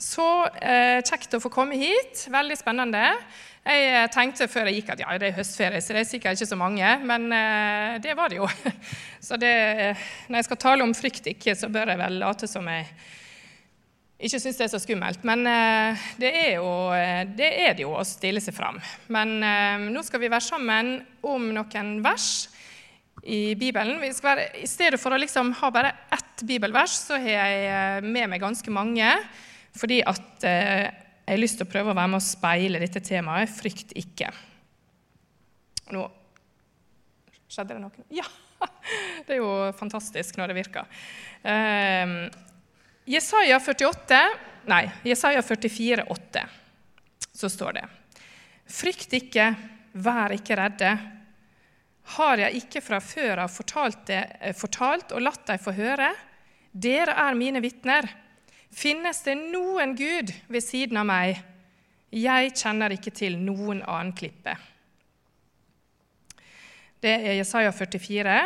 Så eh, kjekt å få komme hit. Veldig spennende. Jeg eh, tenkte før jeg gikk at ja, det er høstferie, så det er sikkert ikke så mange. Men eh, det var det jo. Så det, når jeg skal tale om frykt ikke, så bør jeg vel late som jeg ikke syns det er så skummelt. Men eh, det er, jo, eh, det er det jo å stille seg fram. Men eh, nå skal vi være sammen om noen vers i Bibelen. Være, I stedet for å liksom ha bare ett bibelvers, så har jeg med meg ganske mange. Fordi at eh, jeg har lyst til å prøve å være med å speile dette temaet 'frykt ikke'. Nå skjedde det noe? Ja! Det er jo fantastisk når det virker. Eh, Jesaja 48, nei, Jesaja 44, 8, så står det Frykt ikke, vær ikke redde. Har jeg ikke fra før av fortalt, det, eh, fortalt og latt deg få høre? Dere er mine vitner. Finnes det noen Gud ved siden av meg? Jeg kjenner ikke til noen annen klippe. Det er Jesaja 44,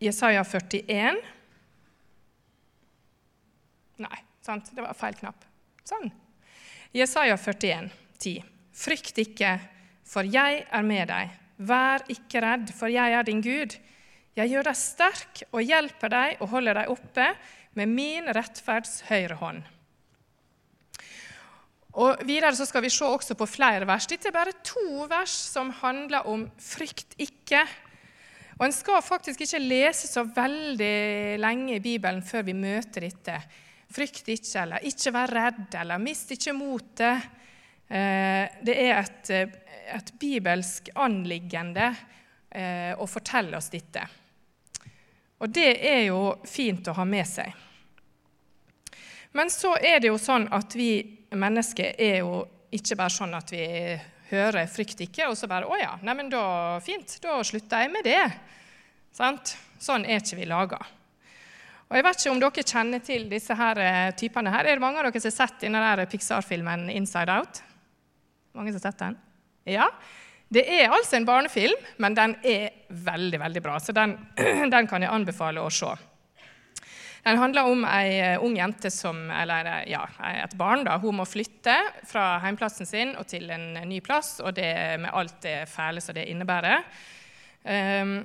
Jesaja 41 Nei, sant, det var feil knapp. Sånn. Jesaja 41, 10. Frykt ikke, for jeg er med deg. Vær ikke redd, for jeg er din Gud. Jeg gjør deg sterk og hjelper deg og holder deg oppe med min rettferds høyre hånd. Og Videre så skal vi se også på flere vers. Dette er bare to vers som handler om 'frykt ikke'. Og En skal faktisk ikke lese så veldig lenge i Bibelen før vi møter dette. Frykt ikke, eller ikke vær redd, eller mist ikke motet. Eh, det er et, et bibelsk anliggende eh, å fortelle oss dette. Og det er jo fint å ha med seg. Men så er det jo sånn at vi mennesker er jo ikke bare sånn at vi hører 'frykt ikke', og så bare 'Å ja, neimen da fint, da slutter jeg med det'. Sant? Sånn er ikke vi laga. Og Jeg vet ikke om dere kjenner til disse her eh, typene her. Er det mange av dere som har sett denne Pixar-filmen 'Inside Out'? Mange som har sett den? Ja. Det er altså en barnefilm, men den er veldig veldig bra, så den, den kan jeg anbefale å se. Den handler om ei eh, ung jente som, eller eh, ja, et barn. da, Hun må flytte fra heimplassen sin og til en ny plass, og det med alt det fæle som det innebærer. Um,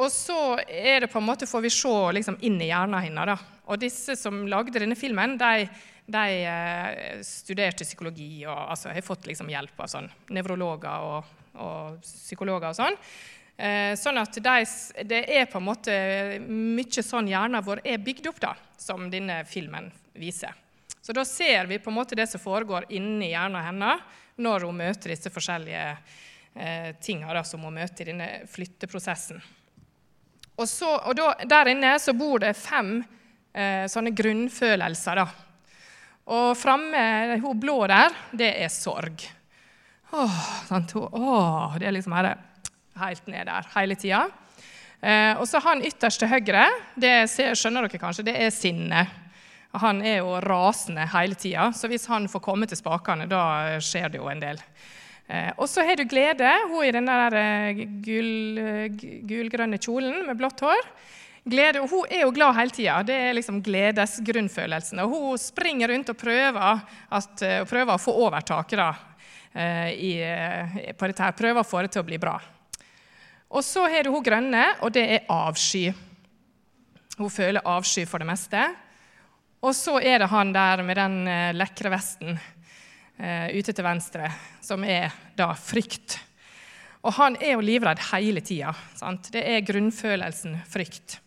og så er det på en måte, får vi se liksom, inn i hjernen hennes. Og disse som lagde denne filmen, de, de studerte psykologi og altså, har fått liksom, hjelp av sånn, nevrologer og, og psykologer og sånn. Eh, sånn at de, Det er på en måte mye sånn hjernen vår er bygd opp, da, som denne filmen viser. Så da ser vi på en måte det som foregår inni hjernen hennes når hun møter disse forskjellige eh, tingene som hun møter i denne flytteprosessen. Og, så, og da, Der inne så bor det fem eh, sånne grunnfølelser. da. Og framme, hun blå der, det er sorg. Åh, sant? Åh, det er liksom her, helt ned der hele tida. Eh, og så han ytterst til høyre, det skjønner dere kanskje, det er sinne. Han er jo rasende hele tida, så hvis han får komme til spakene, da skjer det jo en del. Eh, og så har du Glede, hun i den der eh, gul, gulgrønne kjolen med blått hår. Glede, hun er jo glad hele tida. Det er liksom gledesgrunnfølelsen. Og hun springer rundt og prøver, at, prøver å få overtaket da, i, på dette. Prøver å få det til å bli bra. Og så har du hun grønne, og det er avsky. Hun føler avsky for det meste. Og så er det han der med den eh, lekre vesten uh, ute til venstre, som er da frykt. Og han er jo livredd hele tida. Det er grunnfølelsen frykt.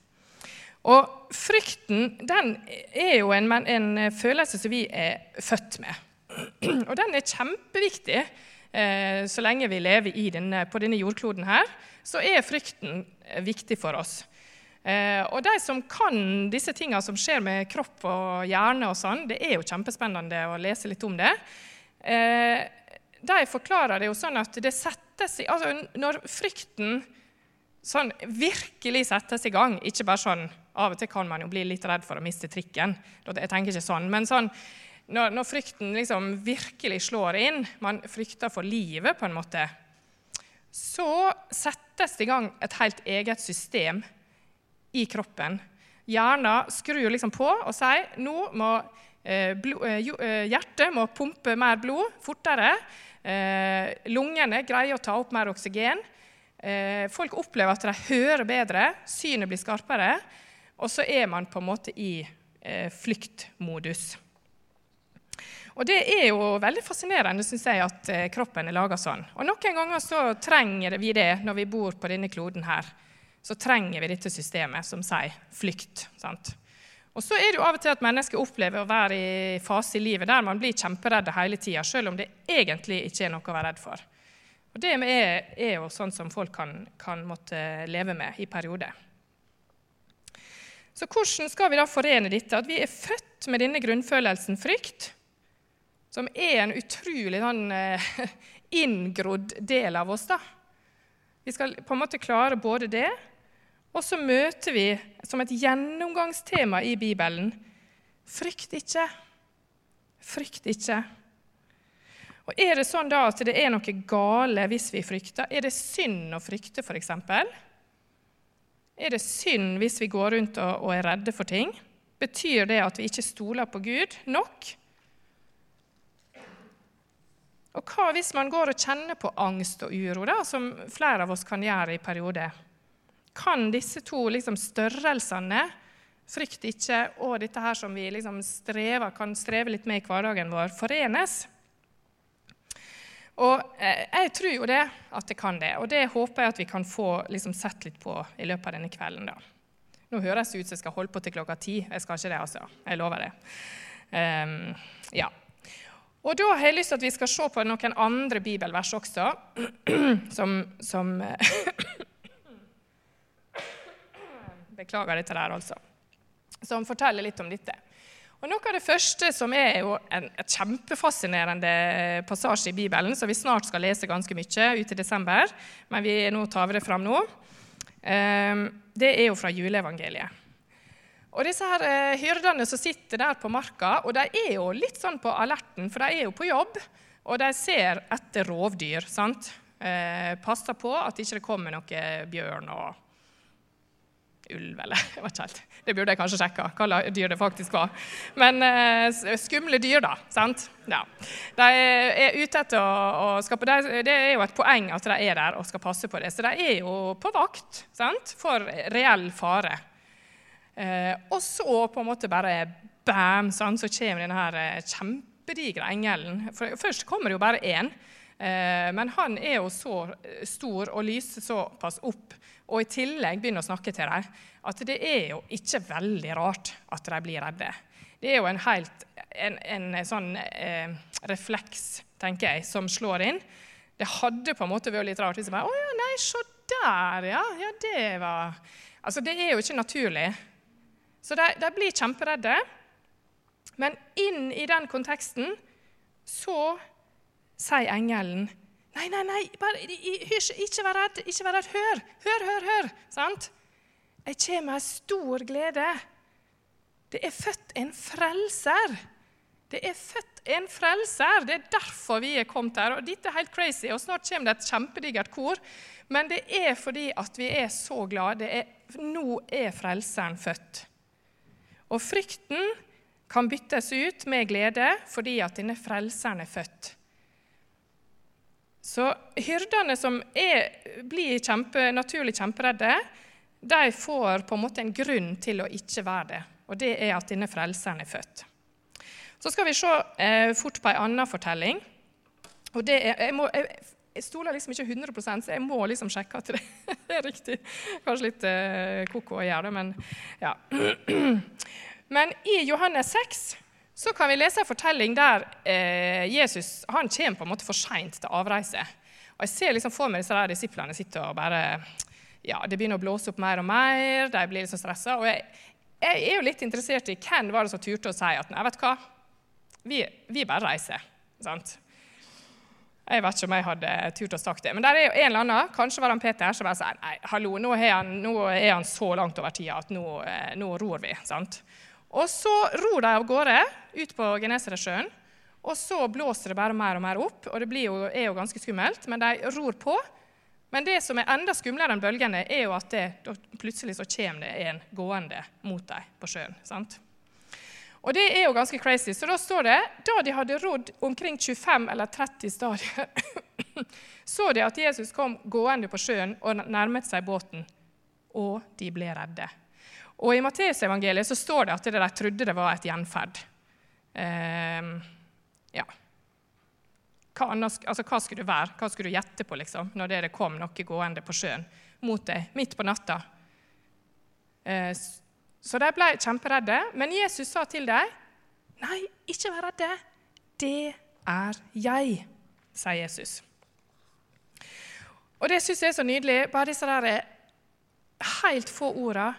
Og frykten den er jo en, en, følelse som vi er født med. Og den er kjempeviktig eh, så lenge vi lever denne, på denne jordkloden her så er frykten eh, viktig for oss. Eh, og de som kan disse tingene som skjer med kropp og hjerne, og sånn, det er jo kjempespennende å lese litt om det. Eh, de forklarer det jo sånn at det settes i altså Når frykten sånn virkelig settes i gang Ikke bare sånn Av og til kan man jo bli litt redd for å miste trikken. Jeg tenker ikke sånn, Men sånn, når, når frykten liksom virkelig slår inn, man frykter for livet på en måte, så settes det i gang et helt eget system i kroppen. Hjernen skrur liksom på og sier nå må Eh, blod, eh, hjertet må pumpe mer blod fortere. Lungene greier å ta opp mer oksygen. Folk opplever at de hører bedre, synet blir skarpere. Og så er man på en måte i flyktmodus. Og Det er jo veldig fascinerende synes jeg, at kroppen er laga sånn. Og Noen ganger så trenger vi det når vi bor på denne kloden her. Så trenger vi dette systemet som sier flykt. sant? Og så er det jo av og til at mennesker opplever å være i fase i livet der man blir kjemperedde hele tida, selv om det egentlig ikke er noe å være redd for. Og Det er jo sånn som folk kan, kan, måtte leve med i perioder. Så hvordan skal vi da forene dette? At vi er født med denne grunnfølelsen frykt, som er en utrolig sånn, eh, inngrodd del av oss. da. Vi skal på en måte klare både det og så møter vi som et gjennomgangstema i Bibelen frykt ikke. Frykt ikke. Og Er det sånn da at det er noe gale hvis vi frykter? Er det synd å frykte, f.eks.? Er det synd hvis vi går rundt og, og er redde for ting? Betyr det at vi ikke stoler på Gud nok? Og hva hvis man går og kjenner på angst og uro, da, som flere av oss kan gjøre i perioder? kan disse to liksom, størrelsene, frykt ikke, og dette her som vi liksom strever, kan streve litt med i hverdagen vår, forenes? Og eh, Jeg tror jo det, at det kan det, og det håper jeg at vi kan få liksom, sett litt på i løpet av denne kvelden. da. Nå høres det ut som jeg skal holde på til klokka ti. Jeg skal ikke det, altså. Jeg lover det. Um, ja. Og Da har jeg lyst til at vi skal se på noen andre bibelvers også, som, som Beklager dette der, altså. Som forteller litt om dette. Og Noe av det første som er jo en et kjempefascinerende passasje i Bibelen, som vi snart skal lese ganske mye ut i desember, men vi nå tar vi det fram nå, ehm, det er jo fra juleevangeliet. Og disse her eh, hyrdene som sitter der på marka, og de er jo litt sånn på alerten, for de er jo på jobb, og de ser etter rovdyr. sant? Eh, passer på at det ikke kommer noe bjørn og ulv, eller jeg vet ikke helt. Det burde jeg kanskje sjekke hva dyr det faktisk var. Men eh, skumle dyr, da. sant? Ja. De er ute etter å, å skape Det er jo et poeng at de er der og skal passe på det. Så de er jo på vakt sant? for reell fare. Eh, og så på en måte bare bam, sånn, så kommer denne her eh, kjempedigre engelen. For først kommer det jo bare én. Eh, men han er jo så stor og lyser såpass opp og i tillegg begynner å snakke til dem, at det er jo ikke veldig rart at de blir redde. Det er jo en, helt, en, en sånn eh, refleks, tenker jeg, som slår inn. Det hadde på en måte vært litt rart hvis jeg bare Å ja, nei, se der, ja. Ja, det var Altså, det er jo ikke naturlig. Så de, de blir kjemperedde. Men inn i den konteksten så sier engelen Nei, nei, nei, bare, ikke vær redd. ikke vær redd. Hør, hør, hør. hør, sant? Jeg kommer med stor glede. Det er født en frelser. Det er født en frelser. Det er derfor vi er kommet her. Og Dette er helt crazy, og snart kommer det et kjempedigert kor. Men det er fordi at vi er så glade. Nå er frelseren født. Og frykten kan byttes ut med glede fordi at denne frelseren er født. Så hyrdene som er, blir kjempe, naturlig kjemperedde, de får på en måte en grunn til å ikke være det. Og det er at denne frelseren er født. Så skal vi se eh, fort på en annen fortelling. Og det er, jeg, må, jeg, jeg, stoler liksom ikke 100% så jeg må liksom sjekke at det, er riktig. Kanskje litt eh, koko å gjøre det, men ja. Men i Johannes 6 så kan vi lese en fortelling der eh, Jesus han kommer på en måte for seint til avreise. Og Jeg ser liksom for meg disse der disiplene sitter og bare ja, Det begynner å blåse opp mer og mer, de blir liksom stressa. Og jeg, jeg, er jo litt interessert i hvem var det som turte å si at nei, vet du hva, vi, vi bare reiser. sant? Jeg vet ikke om jeg hadde turt å sagt det. Men der er jo en eller annen, kanskje var han Peter, som bare sier nei, hallo, nå er, han, nå er han så langt over tida at nå, eh, nå ror vi. sant? Og så ror de av gårde ut på Genesaretsjøen. Og så blåser det bare mer og mer opp, og det jo, er jo ganske skummelt. Men de ror på. Men det som er enda skumlere enn bølgene, er jo at det, plutselig så kommer det en gående mot dem på sjøen. sant? Og det er jo ganske crazy. Så da står det da de hadde rodd omkring 25 eller 30 stadier, så de at Jesus kom gående på sjøen og nærmet seg båten, og de ble redde. Og I Matteusevangeliet så står det at de trodde det var et gjenferd. Eh, ja. Hva, annars, altså, hva skulle det være? Hva skulle du gjette på liksom, når det kom noe gående på sjøen mot deg midt på natta? Eh, så de ble kjemperedde. Men Jesus sa til dem, 'Nei, ikke vær redde. Det er jeg', sier Jesus. Og det syns jeg er så nydelig. Bare disse der helt få orda.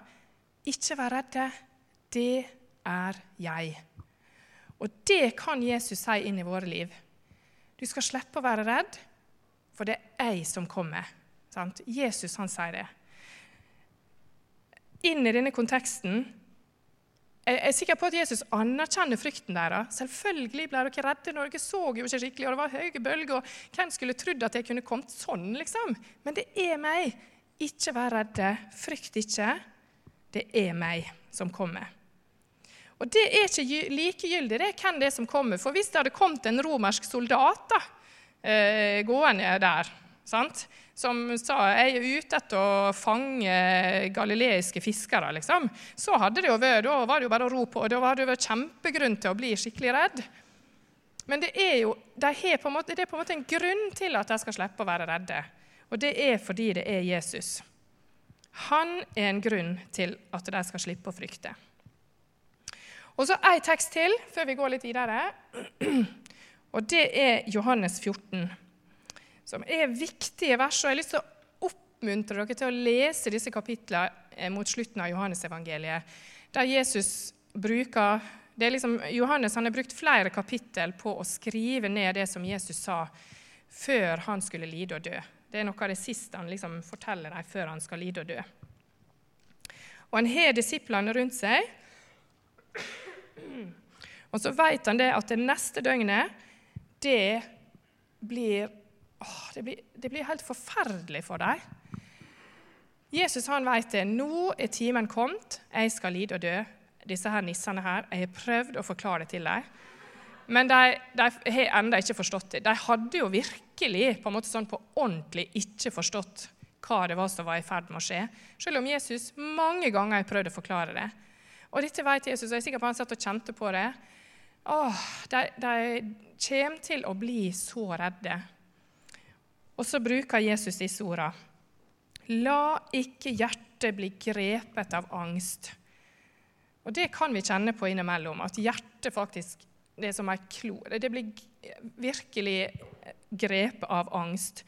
'Ikke vær redde. Det er jeg'. Og det kan Jesus si inn i våre liv. Du skal slippe å være redd, for det er jeg som kommer. Sant? Jesus han sier det inn i denne konteksten jeg er sikker på at Jesus anerkjenner frykten deres. Selvfølgelig ble dere redde. Norge så jo ikke skikkelig, og det var høye bølger. og Hvem skulle trodd at jeg kunne kommet sånn, liksom? Men det er meg. Ikke vær redde. Frykt ikke. Det er meg som kommer. Og det er ikke likegyldig det er hvem det er som kommer. For hvis det hadde kommet en romersk soldat da, eh, gående der, sant? Som sa jeg er ute etter å fange galileiske fiskere, liksom, så hadde det jo vært, da var det jo bare å ro på. og Da var det jo kjempegrunn til å bli skikkelig redd. Men det er jo de på måte, det er på en måte en grunn til at de skal slippe å være redde. Og det er fordi det er Jesus. Han er en grunn til at de skal slippe å frykte. Og så en tekst til før vi går litt videre. Og det er Johannes 14 som er viktige vers. og Jeg har lyst til å oppmuntre dere til å lese disse kapitlene eh, mot slutten av Johannesevangeliet, der Jesus bruker det er liksom, Johannes han har brukt flere kapittel på å skrive ned det som Jesus sa før han skulle lide og dø. Det er noe av det siste han liksom forteller dem før han skal lide og dø. Og Han har disiplene rundt seg. Og så vet han det at det neste døgnet det blir åh, det, blir, det blir helt forferdelig for dem. Jesus han vet det. Nå er timen kommet. Jeg skal lide og dø. Disse her nissene her, Jeg har prøvd å forklare det til dem. Men de, de har ennå ikke forstått det. De hadde jo virkelig på en måte sånn på ordentlig ikke forstått hva det var som var i ferd med å skje, selv om Jesus mange ganger har prøvd å forklare det. Og dette vet Jesus, og jeg er sikker på han satt og kjente på det. Åh, de, de kommer til å bli så redde og så bruker Jesus disse ordene. La ikke hjertet bli grepet av angst. Og Det kan vi kjenne på innimellom, at hjertet faktisk det er som ei klo. Det blir virkelig grepet av angst.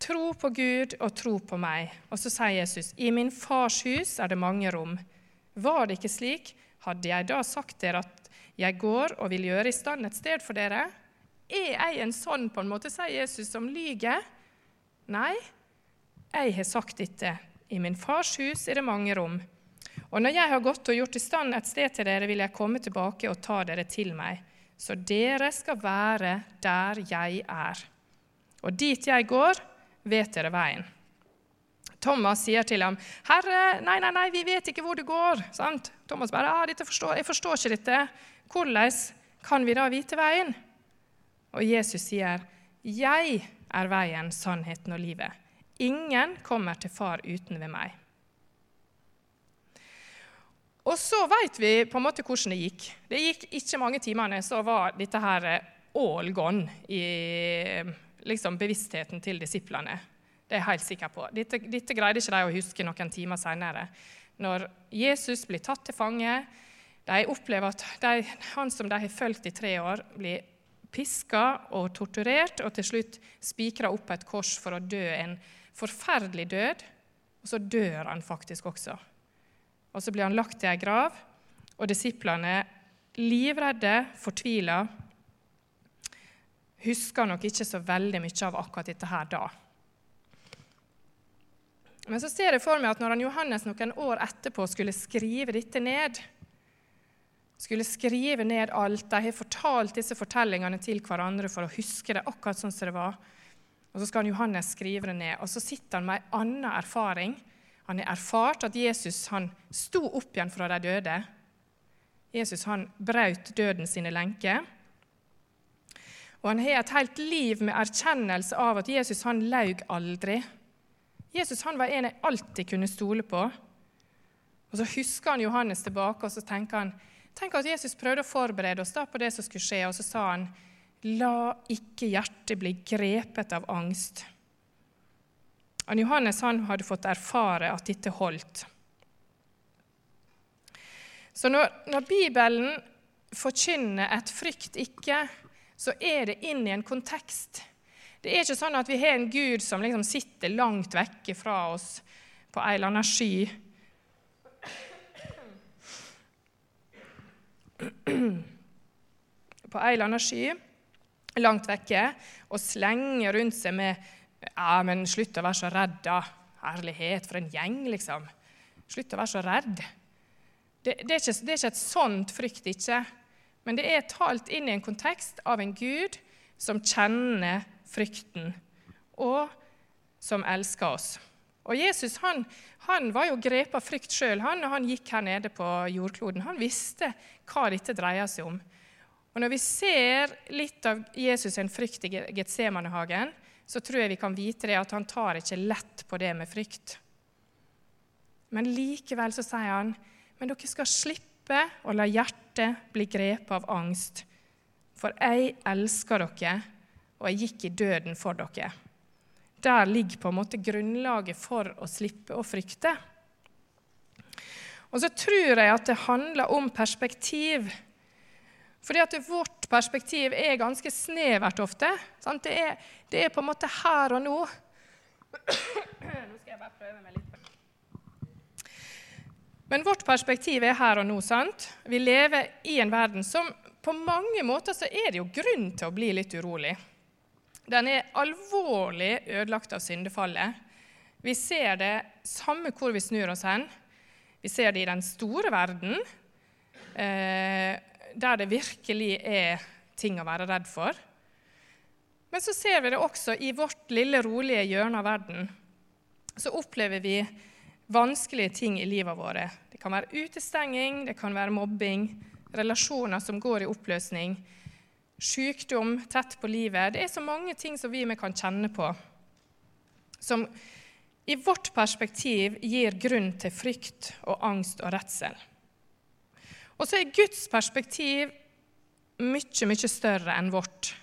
Tro på Gud og tro på meg. Og så sier Jesus, i min fars hus er det mange rom. Var det ikke slik, hadde jeg da sagt dere at jeg går og vil gjøre i stand et sted for dere? Er jeg en sånn, på en måte, sier Jesus, som lyger? Nei, jeg har sagt dette. I min fars hus er det mange rom. Og når jeg har gått og gjort i stand et sted til dere, vil jeg komme tilbake og ta dere til meg, så dere skal være der jeg er. Og dit jeg går, vet dere veien. Thomas sier til ham, 'Herre, nei, nei, nei, vi vet ikke hvor du går.' Sant? Thomas bare, ah, forstår, 'Jeg forstår ikke dette. Hvordan kan vi da vite veien?' Og Jesus sier, 'Jeg er veien, sannheten og livet. Ingen kommer til Far uten ved meg. Og så vet vi på en måte hvordan det gikk. Det gikk ikke mange timene, så var dette her all gone i liksom, bevisstheten til disiplene. Det er jeg helt sikker på. Dette, dette greide ikke de å huske noen timer senere. Når Jesus blir tatt til fange, de opplever at de, han som de har fulgt i tre år, blir piska og torturert og til slutt spikra opp på et kors for å dø en forferdelig død. Og så dør han faktisk også. Og så blir han lagt i ei grav, og disiplene, livredde, fortvila, husker nok ikke så veldig mye av akkurat dette her da. Men så ser jeg for meg at når han Johannes noen år etterpå skulle skrive dette ned, skulle skrive ned alt. De har fortalt disse fortellingene til hverandre for å huske det akkurat sånn som det var. Og Så skal Johannes skrive det ned. Og så sitter han med en annen erfaring. Han har erfart at Jesus han sto opp igjen fra de døde. Jesus han brøt døden sine lenker. Og han har et helt liv med erkjennelse av at Jesus han laug aldri. Jesus han var en jeg alltid kunne stole på. Og Så husker han Johannes tilbake og så tenker han, tenk at Jesus prøvde å forberede oss da på det som skulle skje, og så sa han La ikke hjertet bli grepet av angst. Og Johannes han hadde fått erfare at dette holdt. Så når, når Bibelen forkynner et 'frykt ikke', så er det inn i en kontekst. Det er ikke sånn at vi har en Gud som liksom sitter langt vekke fra oss på ei eller annen sky. På ei eller annen sky langt vekke og slenger rundt seg med Ja, men slutt å være så redd, da. Herlighet, for en gjeng, liksom. Slutt å være så redd. Det, det, er ikke, det, er ikke, et sånt frykt, ikke. Men det er talt inn i en kontekst av en Gud som kjenner frykten, og som elsker oss. Og Jesus han, han var jo grepet av frykt sjøl når han gikk her nede på jordkloden. Han visste hva dette dreier seg om. Og Når vi ser litt av Jesus' en frykt i Getsemanehagen, så tror jeg vi kan vite det at han tar ikke lett på det med frykt. Men likevel så sier han men dere skal slippe å la hjertet bli grepet av angst. For jeg elsker dere, og jeg gikk i døden for dere. Der ligger på en måte grunnlaget for å slippe å frykte. Og så tror jeg at det handler om perspektiv. Fordi at vårt perspektiv er ganske snevert ofte. Det er, det, er, på en måte her og nå. Nå skal jeg bare prøve meg litt. Men vårt perspektiv er her og nå. sant? Vi lever i en verden som på mange måter så er det jo grunn til å bli litt urolig. Den er alvorlig ødelagt av syndefallet. Vi ser det samme hvor vi snur oss hen. Vi ser det i den store verden. Eh, der det virkelig er ting å være redd for. Men så ser vi det også i vårt lille, rolige hjørne av verden. Så opplever vi vanskelige ting i livet våre. Det kan være utestenging, det kan være mobbing, relasjoner som går i oppløsning, sykdom tett på livet. Det er så mange ting som vi kan kjenne på, som i vårt perspektiv gir grunn til frykt og angst og redsel. Og så er Guds perspektiv mye, mye større enn vårt.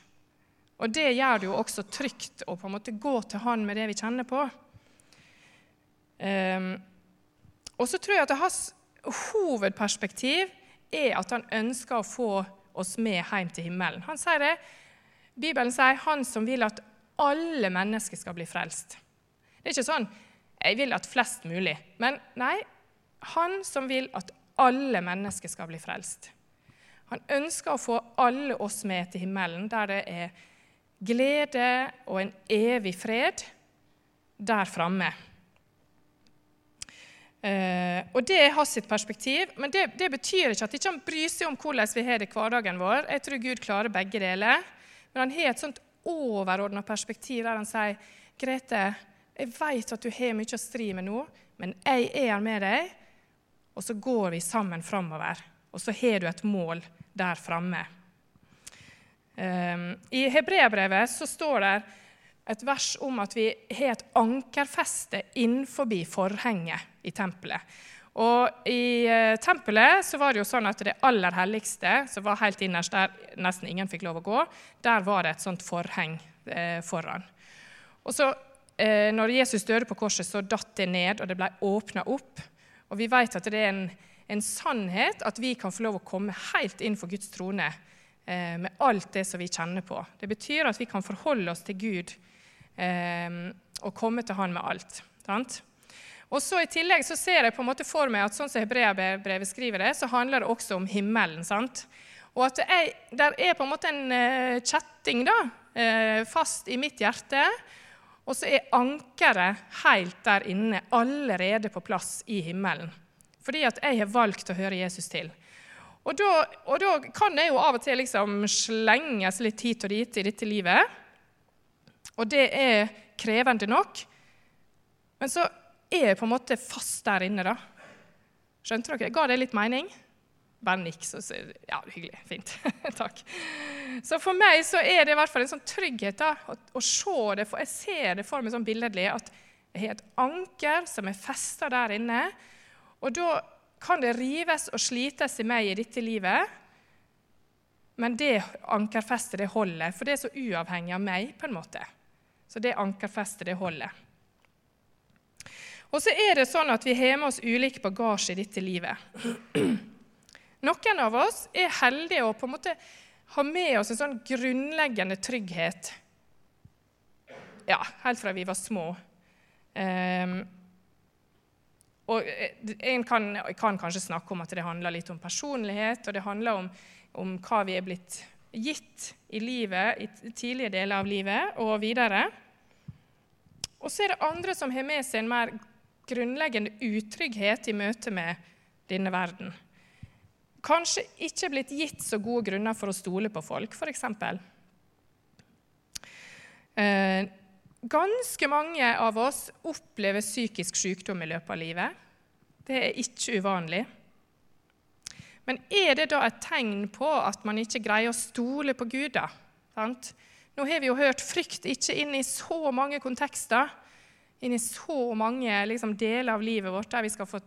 Og det gjør det jo også trygt å på en måte gå til Han med det vi kjenner på. Um, og så tror jeg at hans hovedperspektiv er at han ønsker å få oss med hjem til himmelen. Han sier det. Bibelen sier 'han som vil at alle mennesker skal bli frelst'. Det er ikke sånn 'jeg vil at flest mulig', men nei, han som vil at alle mennesker skal bli frelst. Han ønsker å få alle oss med til himmelen, der det er glede og en evig fred der framme. Eh, og Det er hans perspektiv, men det, det, betyr ikke at ikke han bryr seg om hvordan vi har det i hverdagen vår. Jeg tror Gud klarer begge deler. Men han har et sånt overordna perspektiv der han sier Grete, jeg vet at du har mye å stri med nå, men jeg er her med deg, og så går vi sammen framover. Og så har du et mål der framme. Eh, I Hebreabrevet så står det et vers om at vi har et ankerfeste innenfor forhenget i tempelet. Og I uh, tempelet så var det jo sånn at det aller helligste, som var helt innerst der nesten ingen fikk lov å gå, der var det et sånt forheng eh, foran. Og så, eh, når Jesus døde på korset, så datt det ned, og det ble åpna opp. Og vi vet at det er en, en, sannhet at vi kan få lov å komme helt inn for Guds trone eh, med alt det som vi kjenner på. Det betyr at vi kan forholde oss til Gud eh, og komme til Han med alt. Sant? Og så I tillegg så ser jeg på en måte for meg at sånn som Hebreabrevet skriver det, så handler det også om himmelen. sant? Og at er, der er på en måte en uh, kjetting da, uh, fast i mitt hjerte og så er ankeret helt der inne, allerede på plass i himmelen. Fordi at jeg har valgt å høre Jesus til. Og da, og da kan jeg jo av og til liksom slenges litt hit og dit i dette livet. Og det er krevende nok. Men så er jeg på en måte fast der inne, da. Skjønte dere? Ga det litt mening? Bare nikk, så Ja, hyggelig. Fint. Takk. Så for meg så er det i hvert fall en sånn trygghet da, å, å se det, for jeg ser det for meg sånn billedlig at jeg har et anker som er festa der inne. Og da kan det rives og slites i meg i dette livet, men det ankerfestet det holder, for det er så uavhengig av meg. på en måte. Så det ankerfestet det holder. Og så er det sånn at vi har med oss ulik bagasje i dette livet. Noen av oss er heldige å på en måte ha med oss en sånn grunnleggende trygghet ja, helt fra vi var små. Um, og eh, En kan, kan, kanskje snakke om at det handler litt om personlighet, og det handler om, om hva vi er blitt gitt i livet, i tidlige deler av livet og videre. Og så er det andre som har med seg en mer grunnleggende utrygghet i møte med denne verden. Kanskje ikke blitt gitt så gode grunner for å stole på folk, f.eks. Eh, ganske mange av oss opplever psykisk sykdom i løpet av livet. Det er ikke uvanlig. Men er det da et tegn på at man ikke greier å stole på Gud? da? Nå har vi jo hørt frykt ikke inn i så mange kontekster inn i så mange liksom, deler av livet vårt der vi skal få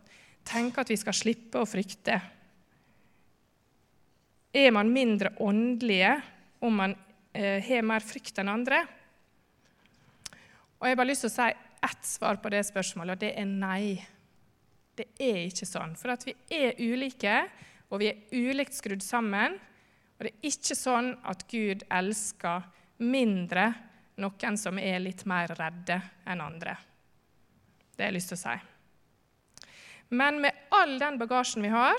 tenke at vi skal slippe å frykte. Er man mindre åndelige om man eh, har mer frykt enn andre? Og Jeg har bare lyst til å si ett svar på det spørsmålet, og det er nei. Det er ikke sånn. For at vi er ulike, og vi er ulikt skrudd sammen. Og det er ikke sånn at Gud elsker mindre noen som er litt mer redde enn andre. Det har jeg lyst til å si. Men med all den bagasjen vi har,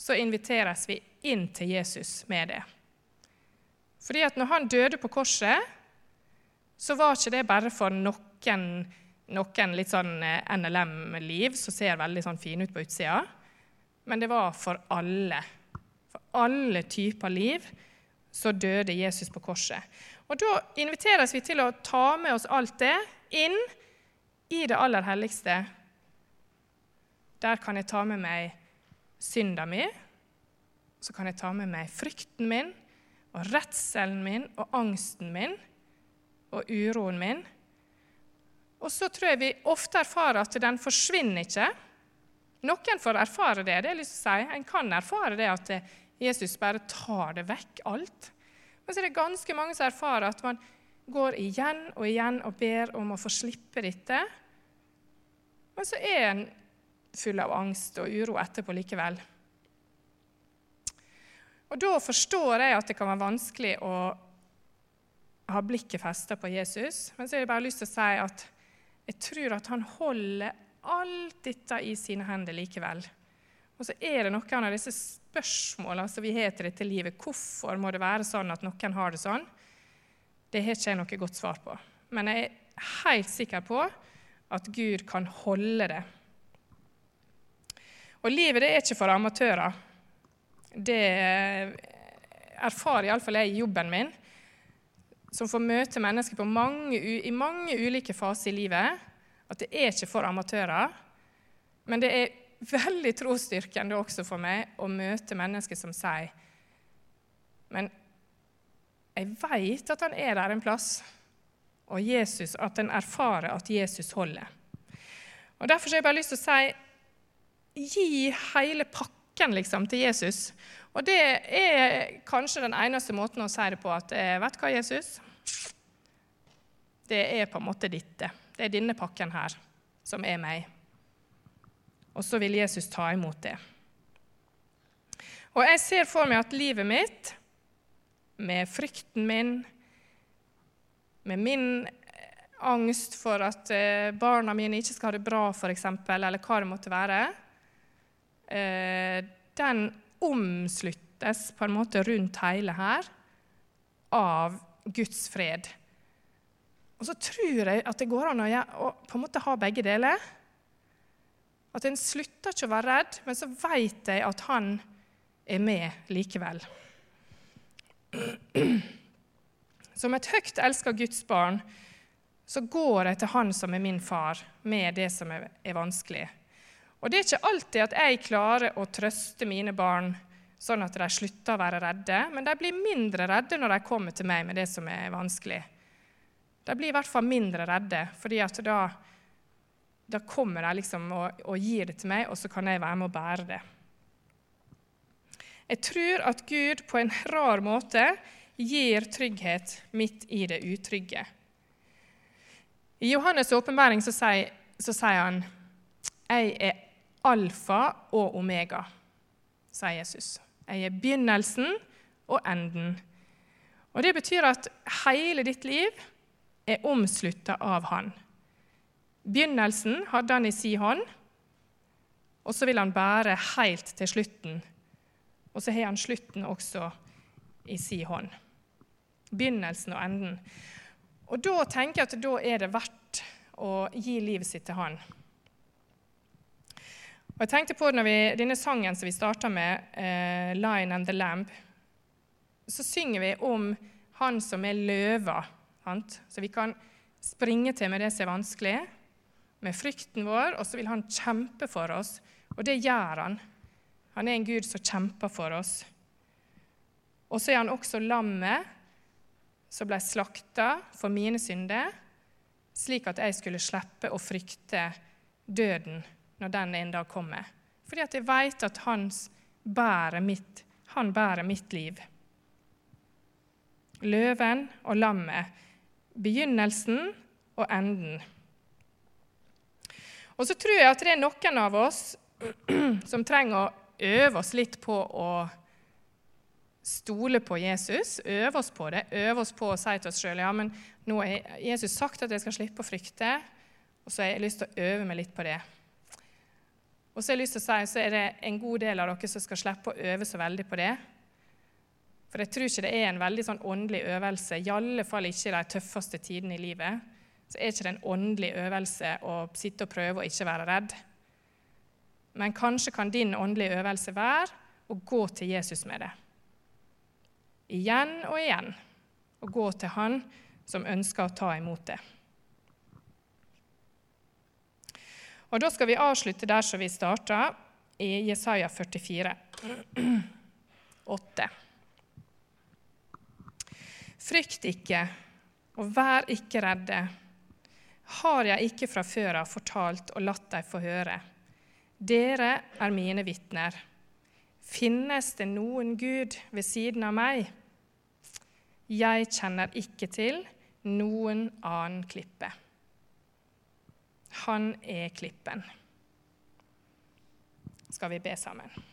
så inviteres vi inn til Jesus med det. Fordi at når han døde på korset, så var ikke det bare for noen, noen litt sånn eh, NLM-liv som ser veldig sånn fine ut på utsida, men det var for alle. For alle typer liv så døde Jesus på korset. Og Da inviteres vi til å ta med oss alt det inn i det aller helligste. Der kan jeg ta med meg synda mi, så kan jeg ta med meg frykten min og redselen min og angsten min og uroen min. Og så tror jeg vi ofte erfarer at den forsvinner ikke. Noen får erfare det. det er lyst til å si. En kan erfare det at Jesus bare tar det vekk, alt. Men så er det ganske mange som erfarer at man går igjen og igjen og ber om å få slippe dette. Men så er en full av angst og uro etterpå likevel. Og Da forstår jeg at det kan være vanskelig å ha blikket festa på Jesus. Men så har jeg bare lyst til å si at jeg tror at han holder alt dette i sine hender likevel. Og så er det noen av disse spørsmålene som vi har til dette livet. Hvorfor må det være sånn at noen har det sånn? Det har ikke jeg noe godt svar på. Men jeg er helt sikker på at Gud kan holde det. Og livet det er ikke for amatører. Det erfarer iallfall jeg i jobben min, som får møte mennesker mange, i mange ulike faser i livet, at det er ikke for amatører. Men det er veldig trosstyrkende også for meg å møte mennesker som sier Men jeg veit at han er der en plass, og Jesus, at en erfarer at Jesus holder. Og Derfor har jeg bare lyst til å si gi hele pakken liksom, til Jesus. Og det er kanskje den eneste måten å si det på at eh, Vet du hva, Jesus? Det er på en måte ditt. Det er denne pakken her som er meg. Og så vil Jesus ta imot det. Og jeg ser for meg at livet mitt, med frykten min, med min angst for at eh, barna mine ikke skal ha det bra, f.eks., eller hva det måtte være, eh, den omsluttes på en måte rundt hele her av Guds fred. Og så tror jeg at det går an å, å på en måte ha begge deler. At en slutter ikke å være redd, men så vet jeg at han er med likevel. Som et høyt elska Guds barn så går jeg til Han som er min far, med det som er, vanskelig. Og det er ikke alltid at jeg klarer å trøste mine barn sånn at de slutter å være redde. Men de blir mindre redde når de kommer til meg med det som er vanskelig. De blir i hvert fall mindre redde, fordi at da, da kommer de liksom og, og gir det til meg, og så kan jeg være med å bære det. Jeg tror at Gud på en rar måte gir trygghet midt i det utrygge. I Johannes' åpenbaring så sier, så sier han 'Jeg er alfa og omega', sier Jesus. 'Jeg er begynnelsen og enden'. Og Det betyr at hele ditt liv er omslutta av Han. Begynnelsen hadde han i si hånd, og så vil han bære helt til slutten. Og så har han slutten også i si hånd. Begynnelsen og enden. Og da tenker jeg at da er det verdt å gi livet sitt til han. Og jeg tenkte på vi, Denne sangen som vi starta med, eh, 'Lion and the Lamb', så synger vi om han som er løva. Så vi kan springe til med det som er vanskelig, med frykten vår, og så vil han kjempe for oss. Og det gjør han. Han er en Gud som kjemper for oss. Og så er han også lammet som ble slakta for mine synder, slik at jeg skulle slippe å frykte døden når den en dag kommer. Fordi at jeg vet at bærer mitt, han bærer mitt liv. Løven og lammet. Begynnelsen og enden. Og så tror jeg at det er noen av oss som trenger å øve oss litt på å stole på Jesus, øve oss på det, øve oss på å si til oss sjøl ja, men nå har Jesus sagt at jeg skal slippe å frykte, og så har jeg lyst til å øve meg litt på det. Og så har jeg lyst til å si, så er det en god del av dere som skal slippe å øve så veldig på det. For jeg tror ikke det er en veldig sånn åndelig øvelse, i alle fall ikke i de tøffeste tidene i livet. Så er ikke det en åndelig øvelse å sitte og prøve å ikke være redd. Men kanskje kan din åndelige øvelse være å gå til Jesus med det. Igjen og igjen. Og gå til Han som ønsker å ta imot det. Og Da skal vi avslutte der som vi starta, i Jesaja 44, 8. Frykt ikke, og vær ikke redde. Har jeg ikke fra før av fortalt og latt deg få høre? Dere er mine vitner. Finnes det noen Gud ved siden av meg? Jeg kjenner ikke til noen annen klippe. Han er klippen. Skal vi be sammen?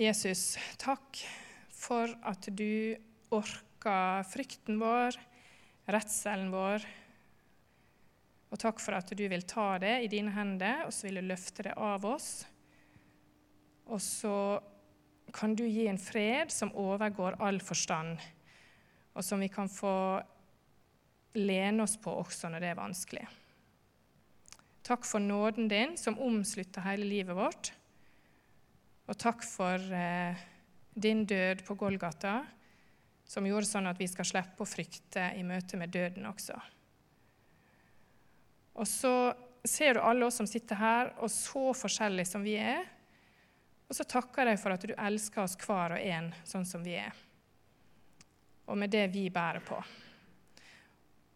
Jesus, takk for at du orka frykten vår, redselen vår. Og takk for at du vil ta det i dine hender, og så vil du løfte det av oss. Og så kan du gi en fred som overgår all forstand og som vi kan få lene oss på også når det er vanskelig. Takk for nåden din, som omslutter hele livet vårt. Og takk for eh, din død på Golgata, som gjorde sånn at vi skal slippe å frykte i møte med døden også. Og så ser du alle oss som sitter her, og så forskjellige som vi er. Og så takker jeg for at du elsker oss hver og en sånn som vi er og med det vi bærer på.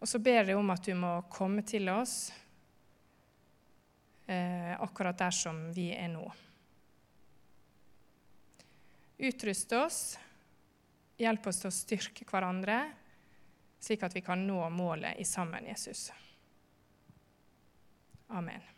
Og så ber jeg om at du må komme til oss eh, akkurat der som vi er nå. Utrust oss, hjelp oss til å styrke hverandre, slik at vi kan nå målet i sammen, Jesus. Amen.